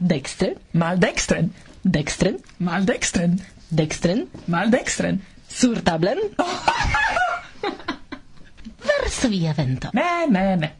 Dextre, mal Dextren, maldekstren. Dextren, maldekstren. Sur tablen. Verso via vento. Me, me, me.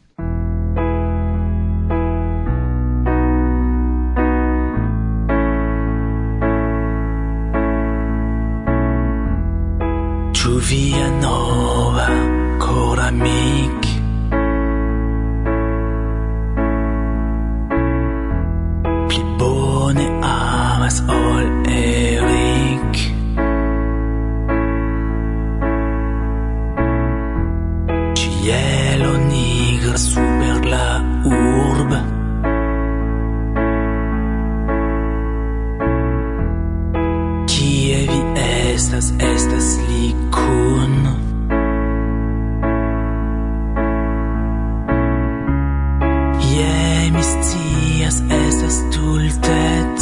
stultet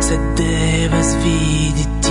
se deves vidi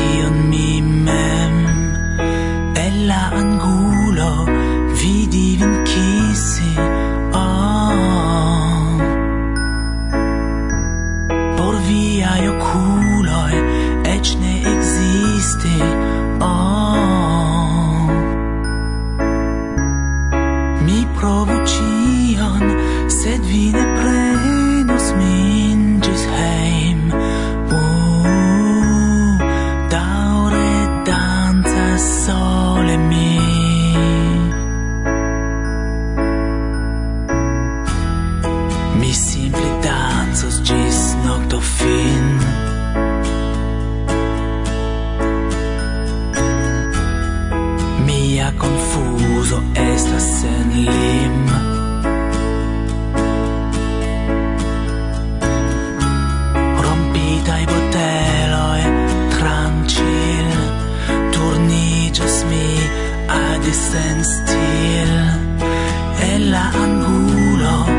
sen stil e la angulo.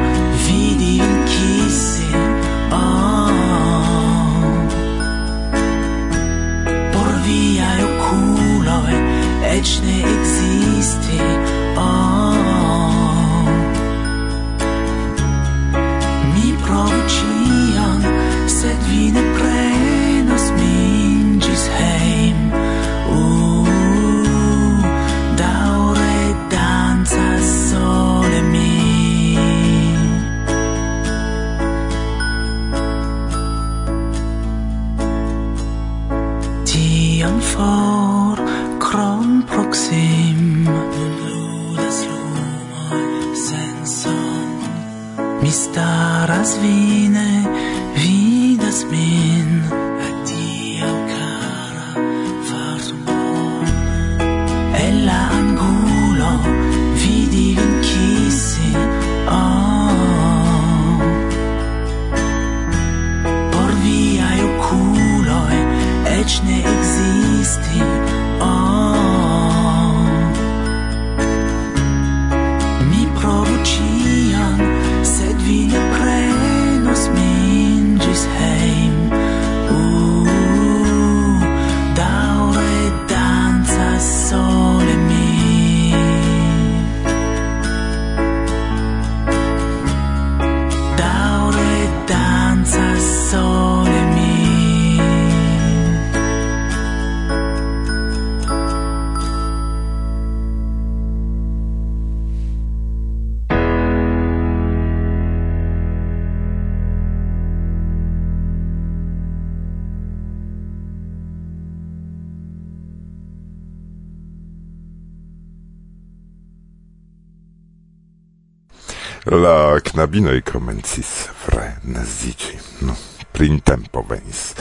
La knabinoj komencis freneziĝi. No, printempo venis.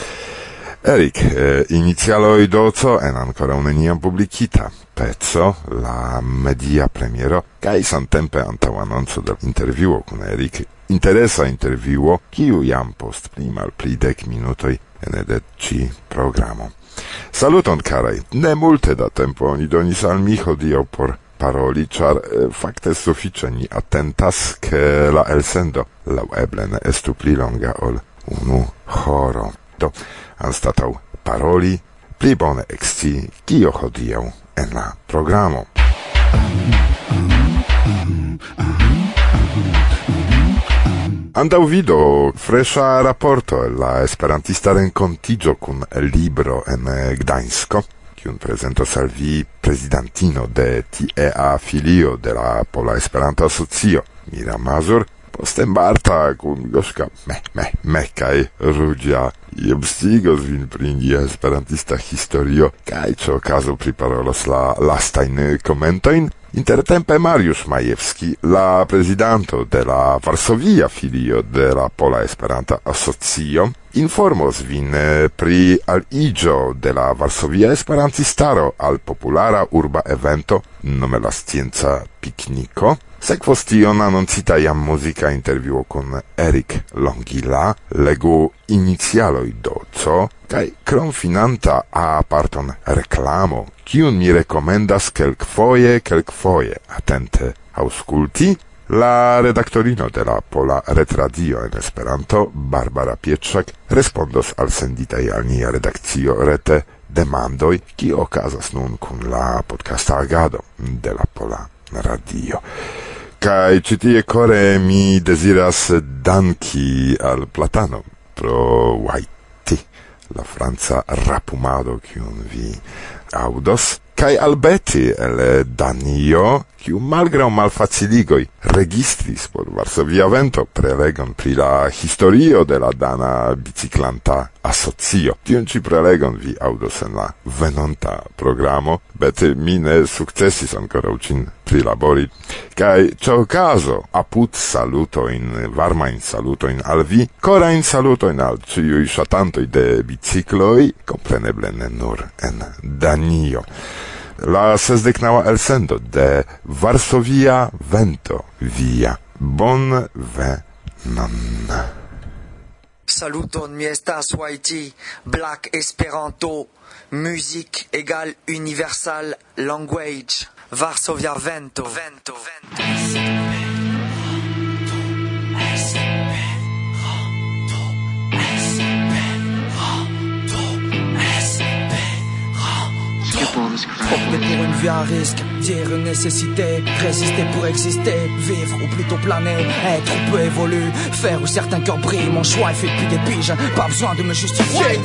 Erik, eh, inicialoj do co en ankoraŭ neniam publikita. Pezzo, la media premiero, kaj samtempe antaŭanonco de intervjuo kun Erik, interesa intervjuo, kiu jam post pli malpli dek minutoj ene de ĉi programo. Saluton, karaj! Ne multe da tempo oni donis al mi hodiaŭ por paroli, char eh, facte suffice ni attentas che la elsendo lau eblen estu pli longa ol unu horo. Do, anstatau paroli, pli bone exci kio hodiau en la programo. Andau vido fresha rapporto la esperantista rencontigio cun libro en Gdańsko kiun prezentas al vi prezidantino de TEA filio de la Pola Esperanto Asocio, Mira Mazur, postem barta kun gorzka me, me, me kaj rudzia i obstigos vin pri india esperantista historio kaj ce okazo priparolos la lastajn komentojn Intertempe Mariusz Majewski, la prezidanto de la Varsovia filio de la Pola Esperanta Asocio, informos vin eh, pri aligio de la Varsovia Esperantistaro al populara urba evento nome la scienza pikniko, Sekvos tion anoncita jam muzika intervjuo kun Erik Longila, legu inicialoj do co, kaj kronfinanta a parton reklamo, kiun mi rekomendas kelkfoje, kelkfoje, atente auskulti, La redaktorino de la Pola Retradio en Esperanto, Barbara Pietrzak, respondos al senditaj al nia redakcio rete demandoj, ki okazas nun kun la podcasta agado de la Pola Radio. Kai citie core mi desiras danki al Platano pro Haiti, la franca rapumado kiun vi audos, kai albeti el Danio, kiu malgrau malfaciligoi registris por Varsovia Vento prelegon pri la historio de la dana biciclanta asocio. Tion ci prelegon vi audos en la venonta programo, bet mi ne successis ancora ucin prilabori. varma in saluto salutojn, saluto in al vi, korajn salutojn al ciui shatantoi de bicicloi, compreneble ne nur en Danio. La sesdeknaŭa elsendo de Varsovia vento via. Bon venon. Saluton, mi estas YT, Black Esperanto, Music egal Universal Language, Varsovia Vento. Vento. Vento. Pour une vie à risque, dire une nécessité, résister pour exister, vivre ou plutôt planer, être ou peu évoluer, faire où certains cœurs brillent, mon choix est fait depuis des piges, pas besoin de me justifier.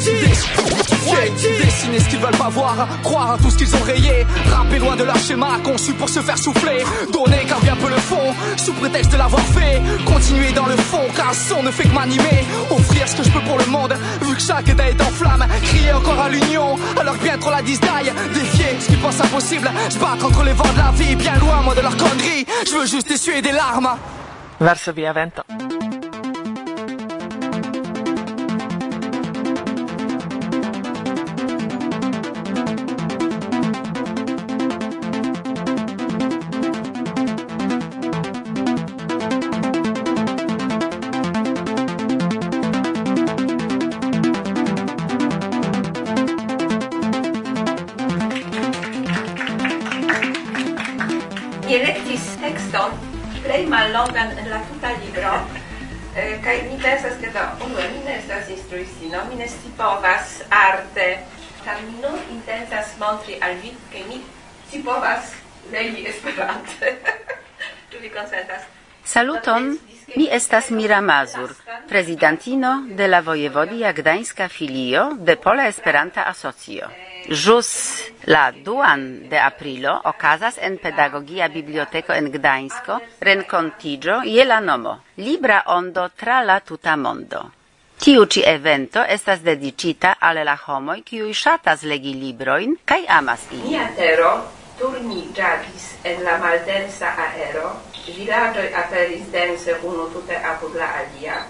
Dessiner ce qu'ils veulent pas voir, croire à tout ce qu'ils ont rayé. Rapper loin de leur schéma conçu pour se faire souffler. Donner car bien peu le fond, sous prétexte de l'avoir fait. Continuer dans le fond car un son ne fait que m'animer. Offrir ce que je peux pour le monde, vu que chaque état est en flamme. Crier encore à l'union, alors bien trop la disdaille. Défier ce qu'ils pensent impossible, se battre entre les vents de la vie, bien loin moi de leur connerie. Je veux juste essuyer des larmes. Varsovia 20 longan en la tuta libro, eh, kaj mi pensas ke do, unue, mi ne estas instruistino, mi ne scipovas arte, kaj mi nur intencas montri al vi, ke mi scipovas legi Esperante. Ĉu vi konsentas? Saluton, mi estas Mira Mazur, prezidentino de la Vojevodia Gdańska Filio de Pola Esperanta Asocio. Eh, Jus la duan de aprilo okazas en Pedagogia Biblioteko en Gdańsko renkontigio je la nomo Libra Ondo tra la tuta mondo. Tiu ci evento estas dedicita al la homoj kiuj ŝatas legi librojn kaj amas ilin. Mia tero turniĝadis en la maldensa aero, vilaĝoj aperis dense unu tute apud la alia,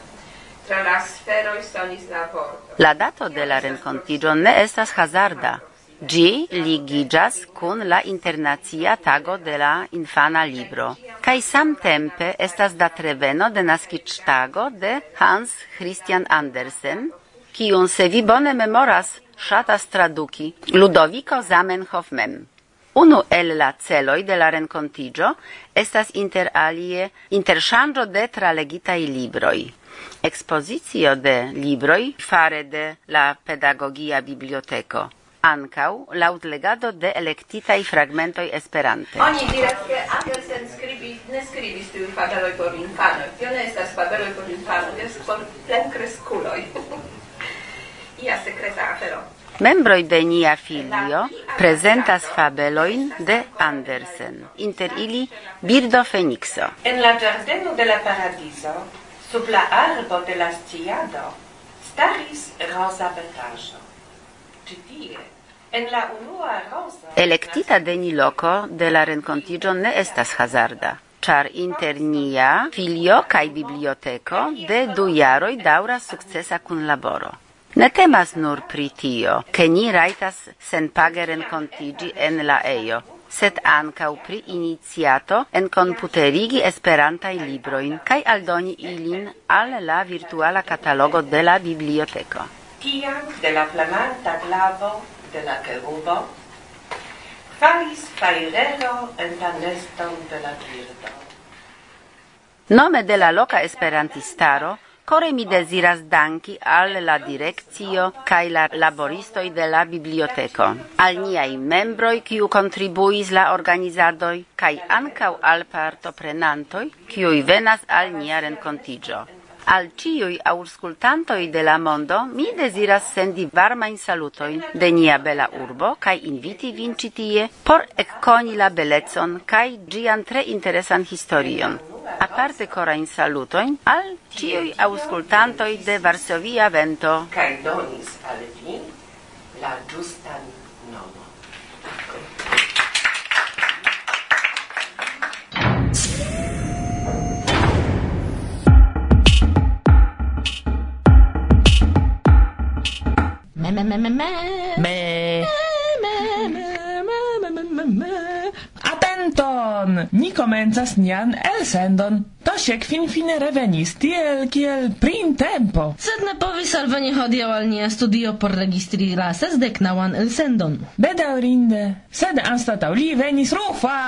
La dato de la renkontiĝo ne estas hazarda. Gi ligigas kun la Internacia Tago de la Infana Libro kaj samtempe estas datreveno de naskiĝtago de Hans Christian Andersen, kiun se vi bone memoras ŝatas traduki Ludoviko Zamenhof mem. Unu el la celoj de la rencontigio estas inter alie interŝanĝo de tralegitaj libroj. Expozicio de libroj fare de la pedagogia biblioteko. Ancau laut legado de electitai fragmentoi esperante. Oni diras che Andersen scribi, ne scribis tiu fabeloi por infano. Tio ne estas fabeloi por infanoi, estas por plenkresculoi. Ia secreta afero. Membroj de nia filio presentas fabeloin de Andersen, inter ili Birdo Fenikso. En la Giardeno de la Paradiso Sub la arbo de la sciado staris rosa betajo. Citie, En la unua rosa... Electita de ni loco de la rencontigio ne estas hazarda, char inter nia filio cae biblioteco de du jaroi daura succesa cun laboro. Ne temas nur pri tio, ke ni raitas senpage rencontigi en la ejo, sed ankaŭ pri iniciato en computerigi esperantai libroin, cae aldoni ilin al la virtuala katalogo de la biblioteko. Tiam de la flamanta glavo de la kerubo falis fajrero en la neston de la birdo. Nome de la loca esperantistaro core mi deziras danki al la direkcio kaj la laboristoj de la biblioteko, al niaj membroj, kiu kontribuis la organizadoj, kaj ankaŭ al partoprenantoj, kiuj venas al nia renkontiĝo. Al ciui auscultantoi de la mondo mi desiras sendi varmain salutoin de nia bela urbo kai inviti vincitie por ecconi la belezon kai gian tre interesan historion aparte saluto salutoin al ciui auscultantoi de Varsovia Vento. Cae donis al vi la giustan me Me, me, me, me, me. Me. Saluton! Ni komencas nian elsendon. Tosiek fin fine revenis, tiel kiel prin tempo. Sed ne povis alveni hodiaŭ al nia studio por registri la sesdeknaŭan elsendon. Bedaŭrinde, sed anstataŭ li venis Rufa!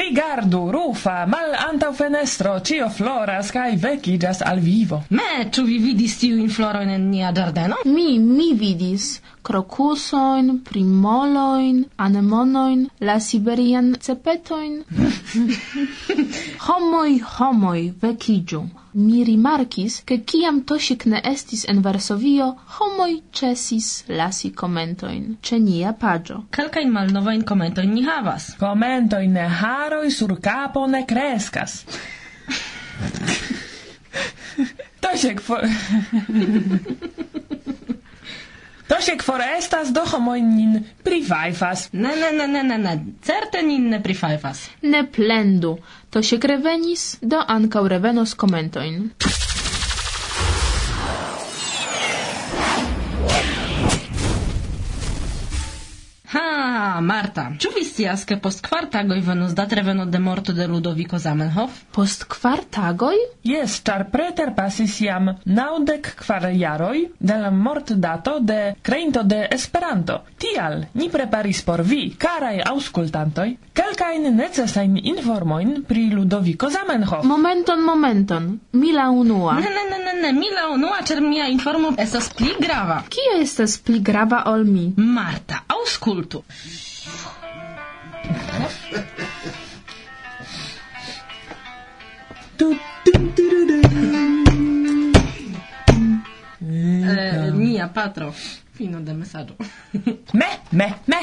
Rigardu, Rufa, mal antaŭ fenestro, ĉio floras kaj vekiĝas al vivo. Me, ĉu vi vidis tiujn florojn en nia ĝardeno? Mi, mi vidis krokusojn, primolojn, anemonojn, la siberian cepetoin. homoj, homoj homoi vecigiu. Mi rimarcis, che ciam Tosik ne estis en Varsovio, homoi cesis lasi commentoin. Ce nia pagio. Calcain malnovain commentoin ni havas. Commentoin ne haroi sur capo ne crescas. Tosiek for... To się kforestas do homonin privaifas. Ne, ne, ne, ne, ne, ne, certe nin ne privaifas. Ne plendu, to się revenis, do ankaŭ revenos komentoin. A, Marta, ĉu vi scias, ke post kvar tagoj venos datreveno de morto de Ludoviko Zamenhof? Post kvar tagoj? Jes, ĉar preter pasis jam naŭdek kvar jaroj de la mortdato de kreinto de Esperanto. Tial ni preparis por vi, karaj aŭskultantoj, kelkajn necesajn informojn pri Ludoviko Zamenhof. Momenton, momenton. Mila unua. Ne, ne, ne, ne, ne. mila unua, ĉar mia informo estas pli grava. Kio estas pli grava ol mi? Marta, aŭskultu. Eh, mia patro. Fino de mesaĝo. me, me, me.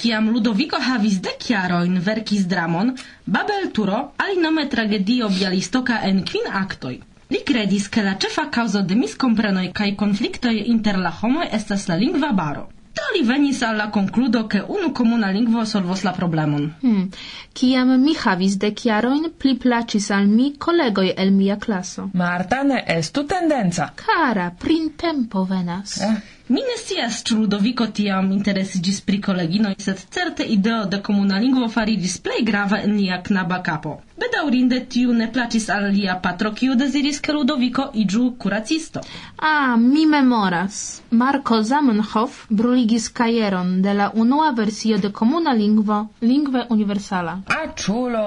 Kiam Ludovico havis dek jarojn, verkis dramon Babelturo alinome tragedio Bialistoka en kvin aktoj. Li kredis, ke la ĉefa kaŭzo de miskomprenoj kaj konfliktoj inter la homoj estas la lingva baro li venis al la concludo che unu comuna lingvo solvos la problemon. Hmm. Ciam mi havis dec jaroin, pli placis al mi collegoi el mia classo. Marta ne estu tendenza. Cara, printempo venas. Eh. Mi ne scias ĉu Ludovico tiam interesiĝis pri koleginoj, sed certe ideo de komuna lingvo fariĝis plej grava en lia knaba kapo. Bedaŭrinde tiu ne plaĉis al lia patro, kiu deziris, ke Ludovico iĝu kuracisto. Ah, mi memoras. Marco Zamenhof bruligis kajeron de la unua versio de komuna lingvo, lingve universala. A ĉulo!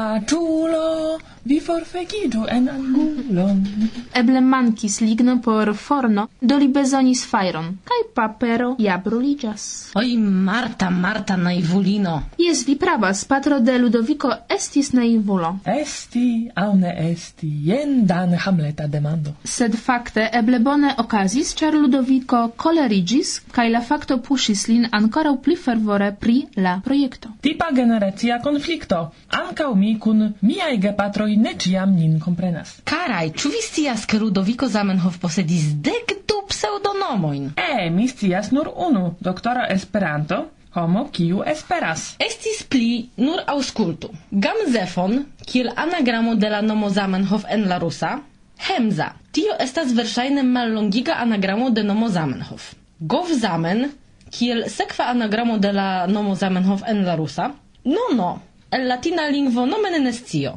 A ĉulo! vi forfegidu en angulon. Eble mankis ligno por forno, do li bezonis fajron, kaj papero ja bruliĝas. Oj, Marta, Marta, naivulino. Jes, vi pravas, patro de Ludovico estis naivulo. Esti au ne esti, jen dan Hamleta demando. Sed fakte eble bone okazis, ĉar Ludovico kolerigis, kaj la fakto puŝis lin ankoraŭ pli fervore pri la projekto. Tipa generacia konflikto. Ankaŭ mi kun miaj gepatroj ne ĉiam nin komprenas. Karaj, ĉu vi scias, ke Ludoviko Zamenhof posedis dek du pseŭdonomojn? E, mi scias nur unu, doktoro Esperanto, homo kiu esperas. Estis pli nur aŭskultu. Gamzefon, kiel anagramo de la nomo Zamenhof en la rusa, Hemza. Tio estas verŝajne mallongiga anagramo de nomo Zamenhof. Govzamen, kiel sekva anagramo de la nomo Zamenhof en la rusa, No, no, el latina lingvo nomen ne scio.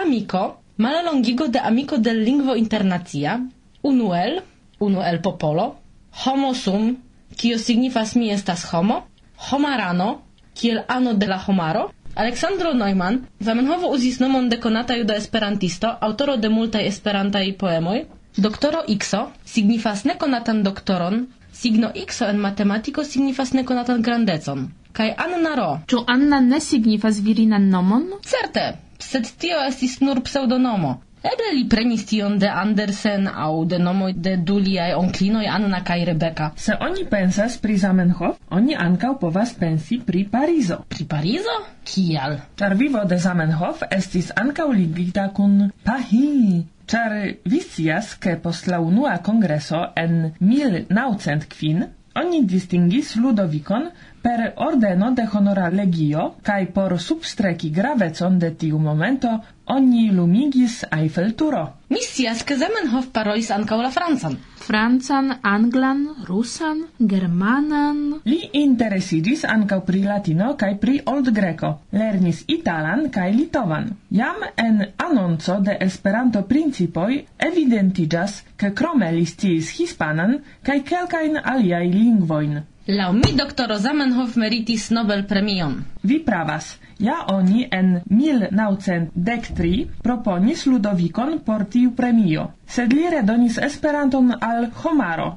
Amico, malalongigo de amico del lingvo internacia, unuel, unuel popolo, homo sum, kio signifas mi estas homo, homarano, kiel ano de la homaro, Aleksandro Neumann, Zamenhovo uzis nomon de konata juda esperantisto, autoro de multaj esperantaj poemoj, doktoro Xo, signifas nekonatan doktoron, signo Xo en matematiko signifas nekonatan grandecon. Kaj Anna Ro. Ĉu Anna ne signifas virinan nomon? Certe, sed tio estis nur pseudonomo. Eble li prenis tion de Andersen au de nomoj de du liaj onklinoj Anna kaj Rebeka. Se oni pensas pri Zamenhof, oni ankaŭ povas pensi pri Parizo. Pri Parizo? Kial? Ĉar vivo de Zamenhof estis ankaŭ ligita kun Pahi. Ĉar vi scias, ke post la unua kongreso en 1900 kvin oni distingis Ludovikon Per ordeno de honora legio, cae por substreci gravecon de tiu momento, oni lumigis Eiffelturo. Mi scias, ke Zamenhof parolis ankaŭ la francan. Francan, anglan, rusan, germanan. Li interesidis ankaŭ pri latino kaj pri oldgreko. Lernis italan kaj litovan. Jam en anonco de Esperanto principoj evidentigas ke krome li sciis hispanan kaj kelkajn aliaj lingvojn. Lau mi doktoro Zamenhof meritis Nobel premion. Vi pravas. Ja oni en 1913 proponis Ludovicon por tiu premio, sed li redonis Esperanton al homaro,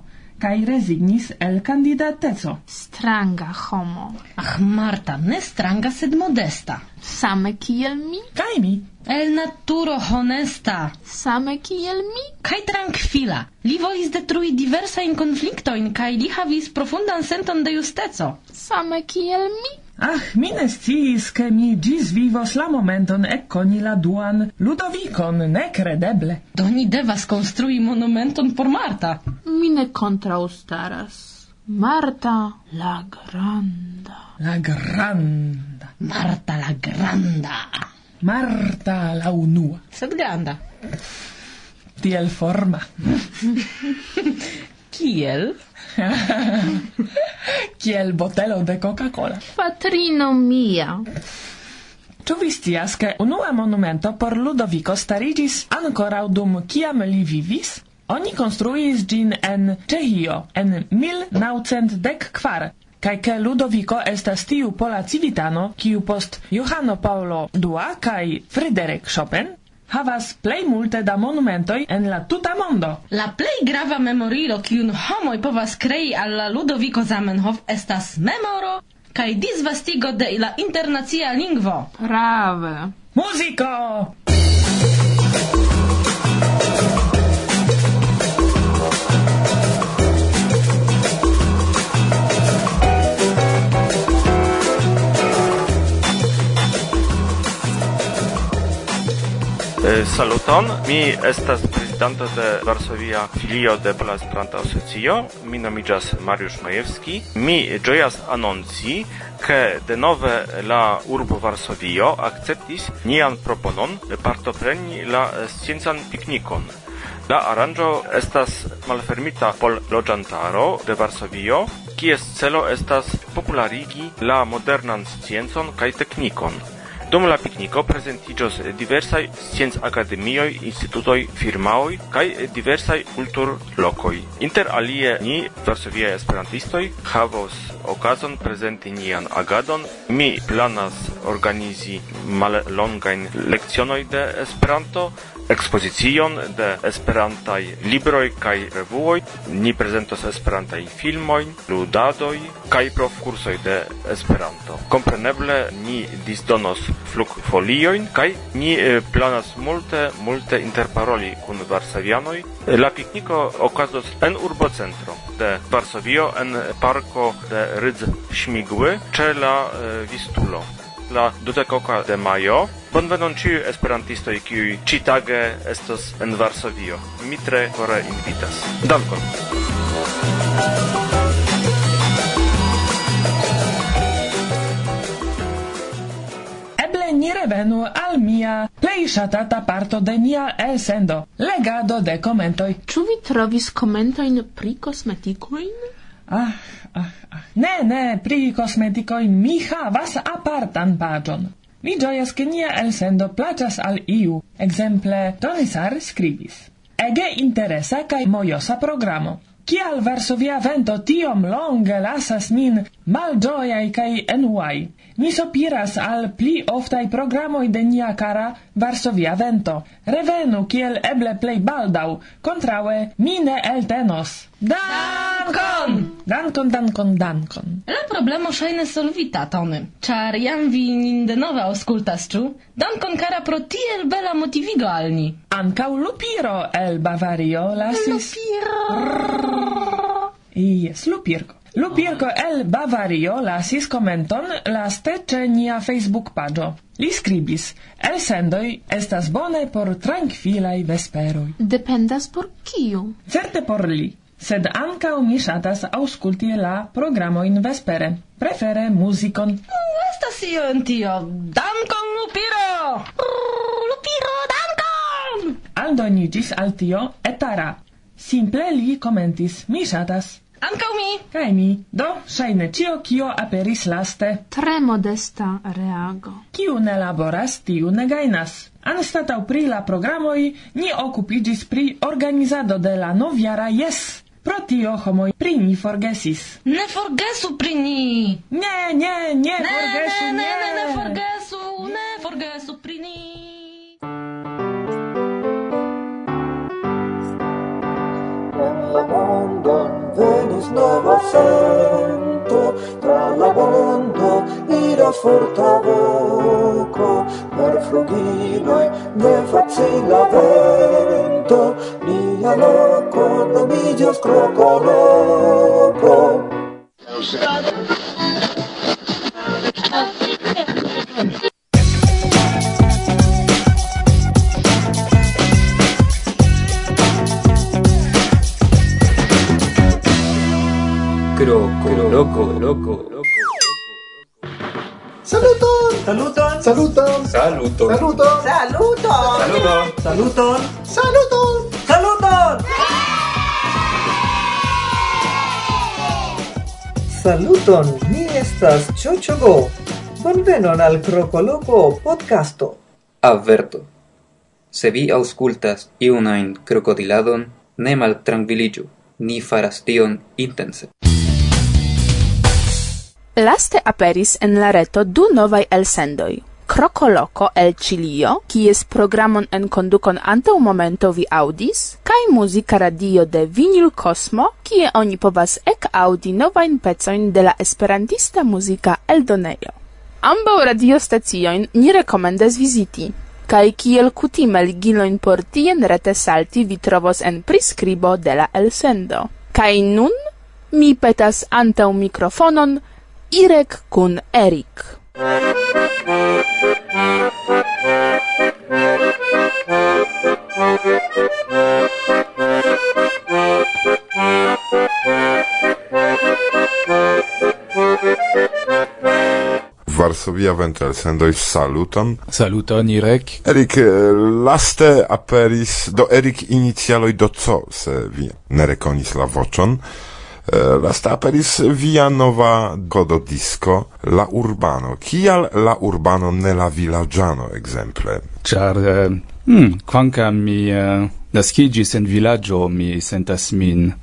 kai resignis el candidateco. Stranga homo. Ach, Marta, ne stranga, sed modesta. Same kiel mi? Kaj mi. El naturo honesta. Same kiel mi? Kaj tranquila. Li volis detrui diversajn in kaj li havis profundan senton de justeco. Same kiel mi? Ach, mi ne sciis, ke mi gis vivos la momenton ekkoni la duan Ludovicon, nekredeble. Do ni devas construi monumenton por Marta. Mi ne contraustaras. Marta la granda. La granda. Marta la granda. Marta la unua. Sed granda. Tiel forma. kiel kiel botelo de Coca-Cola. Patrino mia. Ĉu vi scias ke unua monumento por Ludovico stariĝis ankoraŭ dum kiam li vivis? Oni konstruis ĝin en Ĉeĥio en 1914 Kai ke Ludovico estas tiu pola civitano, kiu post Johano Paolo II kai Frederik Chopin havas plej multe da monumentoj en la tuta mondo. La plej grava memorilo kiun homoj povas krei al la Ludoviko Zamenhof estas memoro kaj disvastigo de la internacia lingvo. Prave. Muziko! Eh, saluton, mi estas prezidanto de Varsovia filio de Pola Esperanta Asocio. Mi nomiĝas Mariusz Majewski. Mi ĝojas anonci, ke denove la urbo Varsovio akceptis nian proponon partopreni la eh, sciencan piknikon. La aranĝo estas malfermita por loĝantaro de Varsovio, kies celo estas popularigi la modernan sciencon kaj teknikon. Dum la pikniko diversai scienz academioi, institutoi, firmaoi, cae diversai cultur locoi. Inter alie ni, Varsovia Esperantistoi, havos okazon presenti nian agadon. Mi planas organizi mallongajn lekcionoi de Esperanto ekspozicion de esperantaj libroj kaj revuoj. Ni prezentos esperantaj filmojn, ludadoj kaj profkursoj de Esperanto. Kompreneble ni disdonos flugfoliojn kaj ni planas multe multe interparoli kun varsavianoj. La pikniko okazos en urbocentro de Varsovio en parko de Rydz Śmigły ĉe la Vistulo la dudekoka de majo. Bonvenon ciu esperantistoi kiu citage estos en Varsovio. Mi tre kore invitas. Dankon. Eble ni revenu al mia plei shatata parto de nia elsendo, legado de komentoj. Ĉu vi trovis komentojn pri kosmetikojn? Ah, ah, ah. Ne, ne, pri cosmeticoi mi havas apartan pagion. Mi gioias che nia elsendo placas al iu, exemple Tonisar scribis. Ege interesa cae mojosa programo. Cial verso via vento tiom longe lasas min malgioiai cae enuai, Mi sopiras al pli oftai programoi de nia cara Varsovia Vento. Revenu kiel eble plej baldau, kontraŭe mi ne eltenos. Dankon! Dankon, dankon, dankon. La problemo ŝajne solvita, Tony. Ĉar jam vi nin denove aŭskultas. Dankon kara pro tiel bela motivigo al ni. Lupiro el Bavario lasis... Lupiro! Jes, lupirko. Lupirko el Bavario lasis commenton laste ce nia Facebook pagio. Li scribis, el sendoi estas bone por tranquilai vesperoi. Dependas por kiu? Certe por li, sed ancau mi shatas ausculti la programoin vespere, prefere muzikon. Mm, estas io en tio, dankon Lupiro! Brrr, Lupiro, dankon! Aldonigis al tio etara. Simple li commentis, mi shatas Ankaŭ mi. Kaj mi. Do, ŝajne tio kio aperis laste. Tre modesta reago. Kiu ne laboras, tiu ne gajnas. Anstataŭ pri la programoj ni okupiĝis pri organizado de la novjara jes. Pro tio homoj pri ni forgesis. Ne forgesu pri ni. Ne, ne, ne, ne forgesu, ne. Ne, ne, ne, ne forgesu, ne forgesu pri ni. La mondo nuovo vento tra l'abondo ira forta voco per flugiloi ne facila vento. Nia loco nomigios crocoloco loco. Loco, loco. Saluton! Saluton! Saluton! Saluto. Saluton! Saluton! Saluto. Saluton! Saluton! Saluton! Saluton! Mi estas Chochogo! Bonvenon al Crocoloco podcasto! Averto. Se vi auscultas iunain crocodiladon, ne maltrankviliĝu, ni faras tion intense. Laste aperis en la reto du novaj elsendoj. Crocoloco el Cilio, kies programon en condukon ante un momento vi audis, kai muzika radio de Vinil Cosmo, kie oni povas ec audi novain pecoin de la esperantista muzika eldonejo. Ambau radiostacioin ni rekomendas viziti, kai kiel kutime ligiloin por tien rete salti vi trovos en priskribo de la elsendo. Kai nun mi petas antau mikrofonon Irek kun Erik. Varsovia Ventel sendoi saluton. Saluton, Irek. Erik, eh, laste aperis, do Erik inicialoi do co, se vi ne rekonis la voĉon. Eh, lasta aperis via nova godo disco La Urbano. Kial La Urbano ne la villagiano exemple? Char eh, mm, quancam mi eh, nascigis en villaggio mi sentas min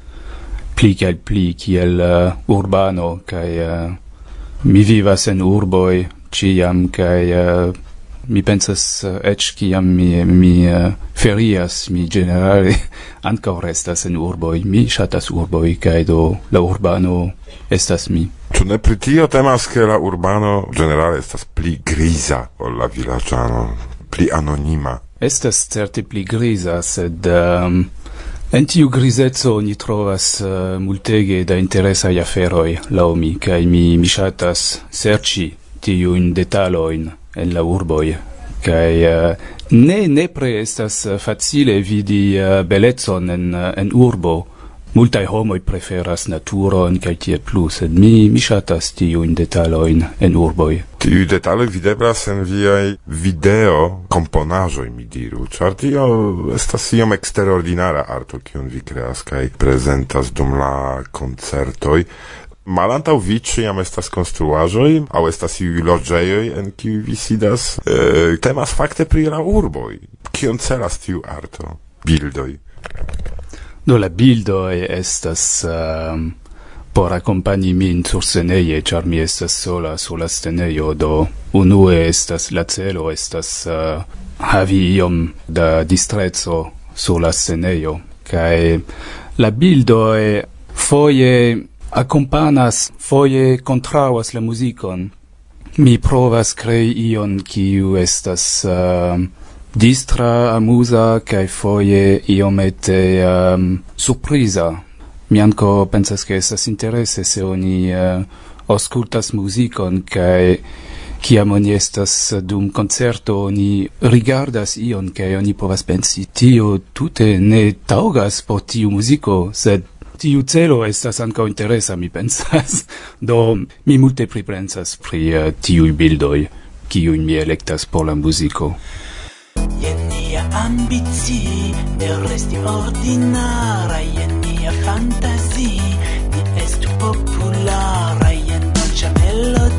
pli kiel pli kiel uh, urbano kaj uh, eh, mi vivas en urboi ciam, kaj uh, mi pensas eh, uh, ec ciam mi, mi uh, ferias, mi generale ancora restas en urboi, mi shatas urboi, cae do la urbano estas mi. Tu ne pritio temas, che la urbano generale estas pli grisa o la vilaĝano, pli anonima? Estas certe pli grisa, sed um, En tiu grizezzo ni trovas uh, multege da interesaj aferoj laŭ mi kaj mi mi ŝatas serĉi tiujn detalojn en la urboi kai uh, eh, ne nepre estas eh, facile vidi eh, uh, belezon en en urbo. Multai homoj preferas naturon kai tie plus sed mi mi ŝatas tiujn detalojn en urboj. Tiu detalo videbras en viaj video komponaĵoj, mi diru, ĉar tio estas iom eksterordinara arto, kiun vi kreas kai prezentas dum la koncertoj. Malantaŭ vi ĉiam estas konstruaĵoj aŭ estas iuj loĝejoj en kiuj vi sidas. E, temas fakte pri la urboj. Kion celas tiu arto? Bildoj. Do la bildoj estas uh, por akompani min surseneje, ĉar mi estas sola sur la scenejo, do unue estas la celo estas uh, havi iom da distreco sur la scenejo kaj la bildoj foje accompanas foie contrauas la musicon. Mi provas crei ion kiu estas uh, distra, amusa, kai foie iomete ehm, um, surprisa. Mi anco pensas che estas interesse se oni uh, auscultas musicon, kai ciam oni estas dum concerto, oni rigardas ion, cae oni povas pensi, tio tute ne taugas por tiu musico, sed Tiu celo estas ankaŭ interesa, mi pensas. Do, mi multe pripensas pri uh, tiuj bildoj, kiujn mi elektas por la muziko. Jen nia ambici, ne resti ordinara, jen nia fantasi, ni estu populara, jen dolcia melodia.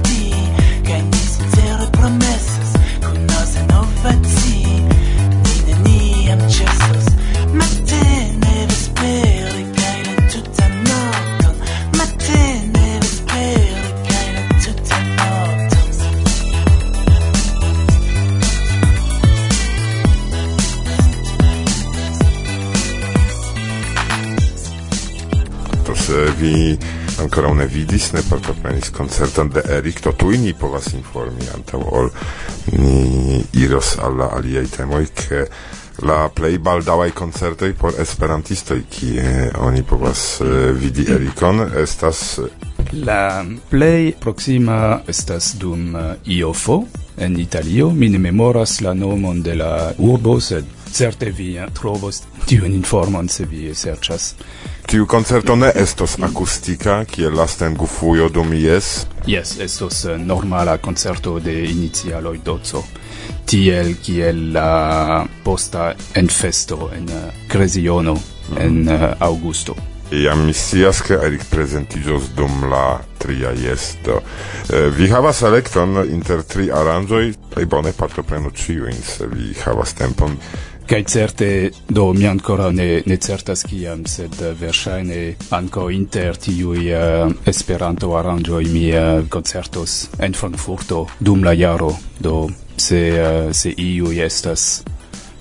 Davis ne partoprenis koncerton de Erik, to tu ni povas informi antaŭ ol ni iros al la aliaj temoj, ke la plej baldaŭaj koncertoj por esperantistoj, kie oni povas uh, vidi Erikon, estas... Eh, la plej proksima estas dum eh, Iofo, en Italio. Mi ne memoras la nomon de la urbo, sed certe vi eh, trovos tiun informon se vi serĉas. Tiu koncerto ne estos akustika, kiel lasta en Gufujo do mi jes? Jes, estos eh, normala koncerto de inicialoj doco, tiel kiel la posta enfesto en eh, Kreziono en mhm. aŭgusto. Iam mi scias che Eric presentigios dum la tria iesto. Eh, vi havas elekton inter tri aranjoi, e bone partoprenu ciuin, se vi havas tempon kai certe, do mi ancora ne, ne certas kiam, sed eh, verŝajne anko inter tiui uh, eh, esperanto arangioi mi eh, uh, concertos en Frankfurto dum la jaro, do se, uh, se iu estas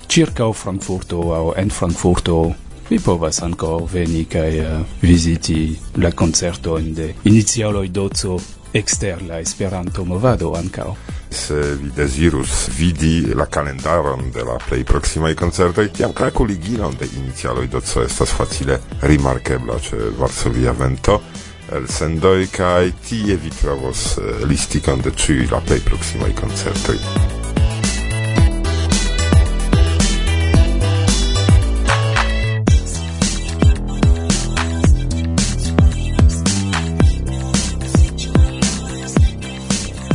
circa Frankfurto o en Frankfurto vi povas anco veni kaj uh, visiti la concerto in de inizialoi dozo exter la esperanto movado ancao. Se vi desirus vidi la calendaron de la plei proximai concertoi, tiam cracu ligiron de inizialoi do co estas facile rimarkebla ce Varsovia vento, el sendoi cae tie vi trovos eh, listicon de ciui la plei proksimaj concertoi.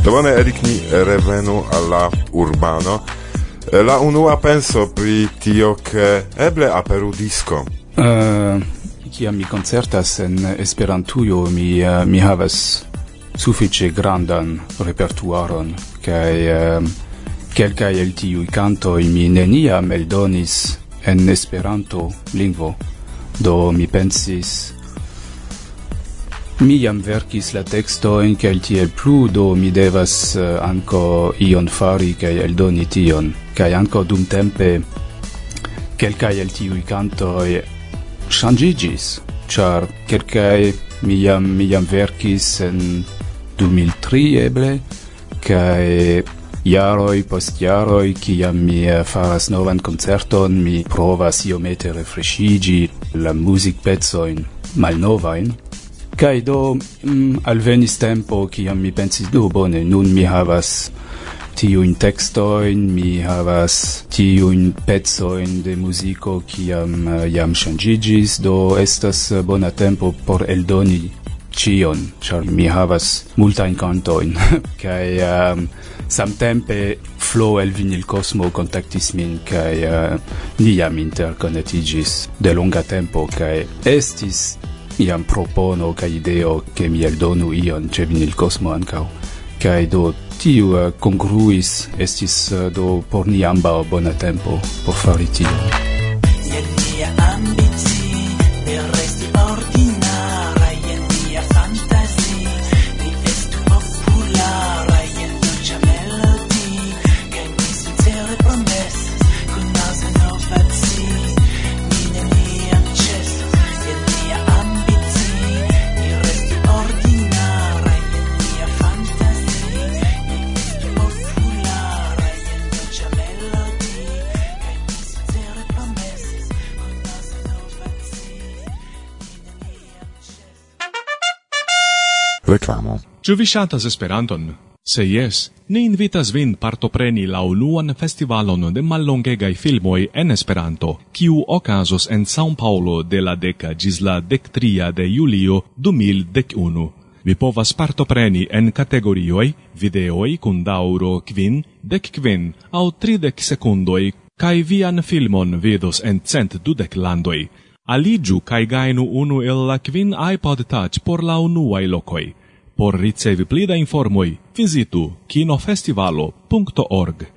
Do bone, Erik, ni revenu alla urbano. Eh, la unua penso pri tio che eble aperu disco. Eh, uh, Ciam mi concertas en Esperantujo, mi, uh, mi havas suffice grandan repertuaron, cae uh, quelcae el tiui cantoi mi neniam eldonis en Esperanto lingvo, do mi pensis Mi jam verkis la tekstoin kel tiel plu, do mi devas uh, anko ion fari kaj eldoni tion. Kaj anko dumtempe kelkaj el tiuj kantoj ŝanĝiĝis, ĉar kelkaj mi jam, mi jam verkis en 2003 eble, kaj jaroj post jaroj, kiam mi eh, faras novan koncerton, mi provas iomete refreshigi la muzikpecojn malnovajn, Kai do mm, alvenis tempo kiam mi pensis do bone nun mi havas tiujn tekstojn, mi havas tiujn pecojn de muziko kiam uh, jam ŝanĝiĝis, do estas uh, bona tempo por eldoni cion, char mi havas multa in canto in kai um, ehm, samtempe Flo el Vinil Cosmo kontaktis min kai uh, eh, ni jam interconnectigis de longa tempo kai estis iam propono kaj ideo ke mi eldonu ion ce vinil cosmo ancau. kaj do tiu uh, congruis estis uh, do por ni ambaŭ bona tempo por fari tion. Mia reklamo. Ĉu vi ŝatas Esperanton? Se jes, ni invitas vin partopreni la unuan festivalon de mallongegaj filmoj en Esperanto, kiu okazos en São Paulo de la deka ĝis la dektria de julio 2011. Vi povas partopreni en kategorioj, videoj kun daŭro kvin, dek kvin aŭ tridek sekundoj kaj vian filmon vidos en cent dudek landoj. Aliĝu kaj gajnu unu el la kvin iPod Touch por la unuaj lokoj. Por ricevi plida informoi, visitu kinofestivalo.org.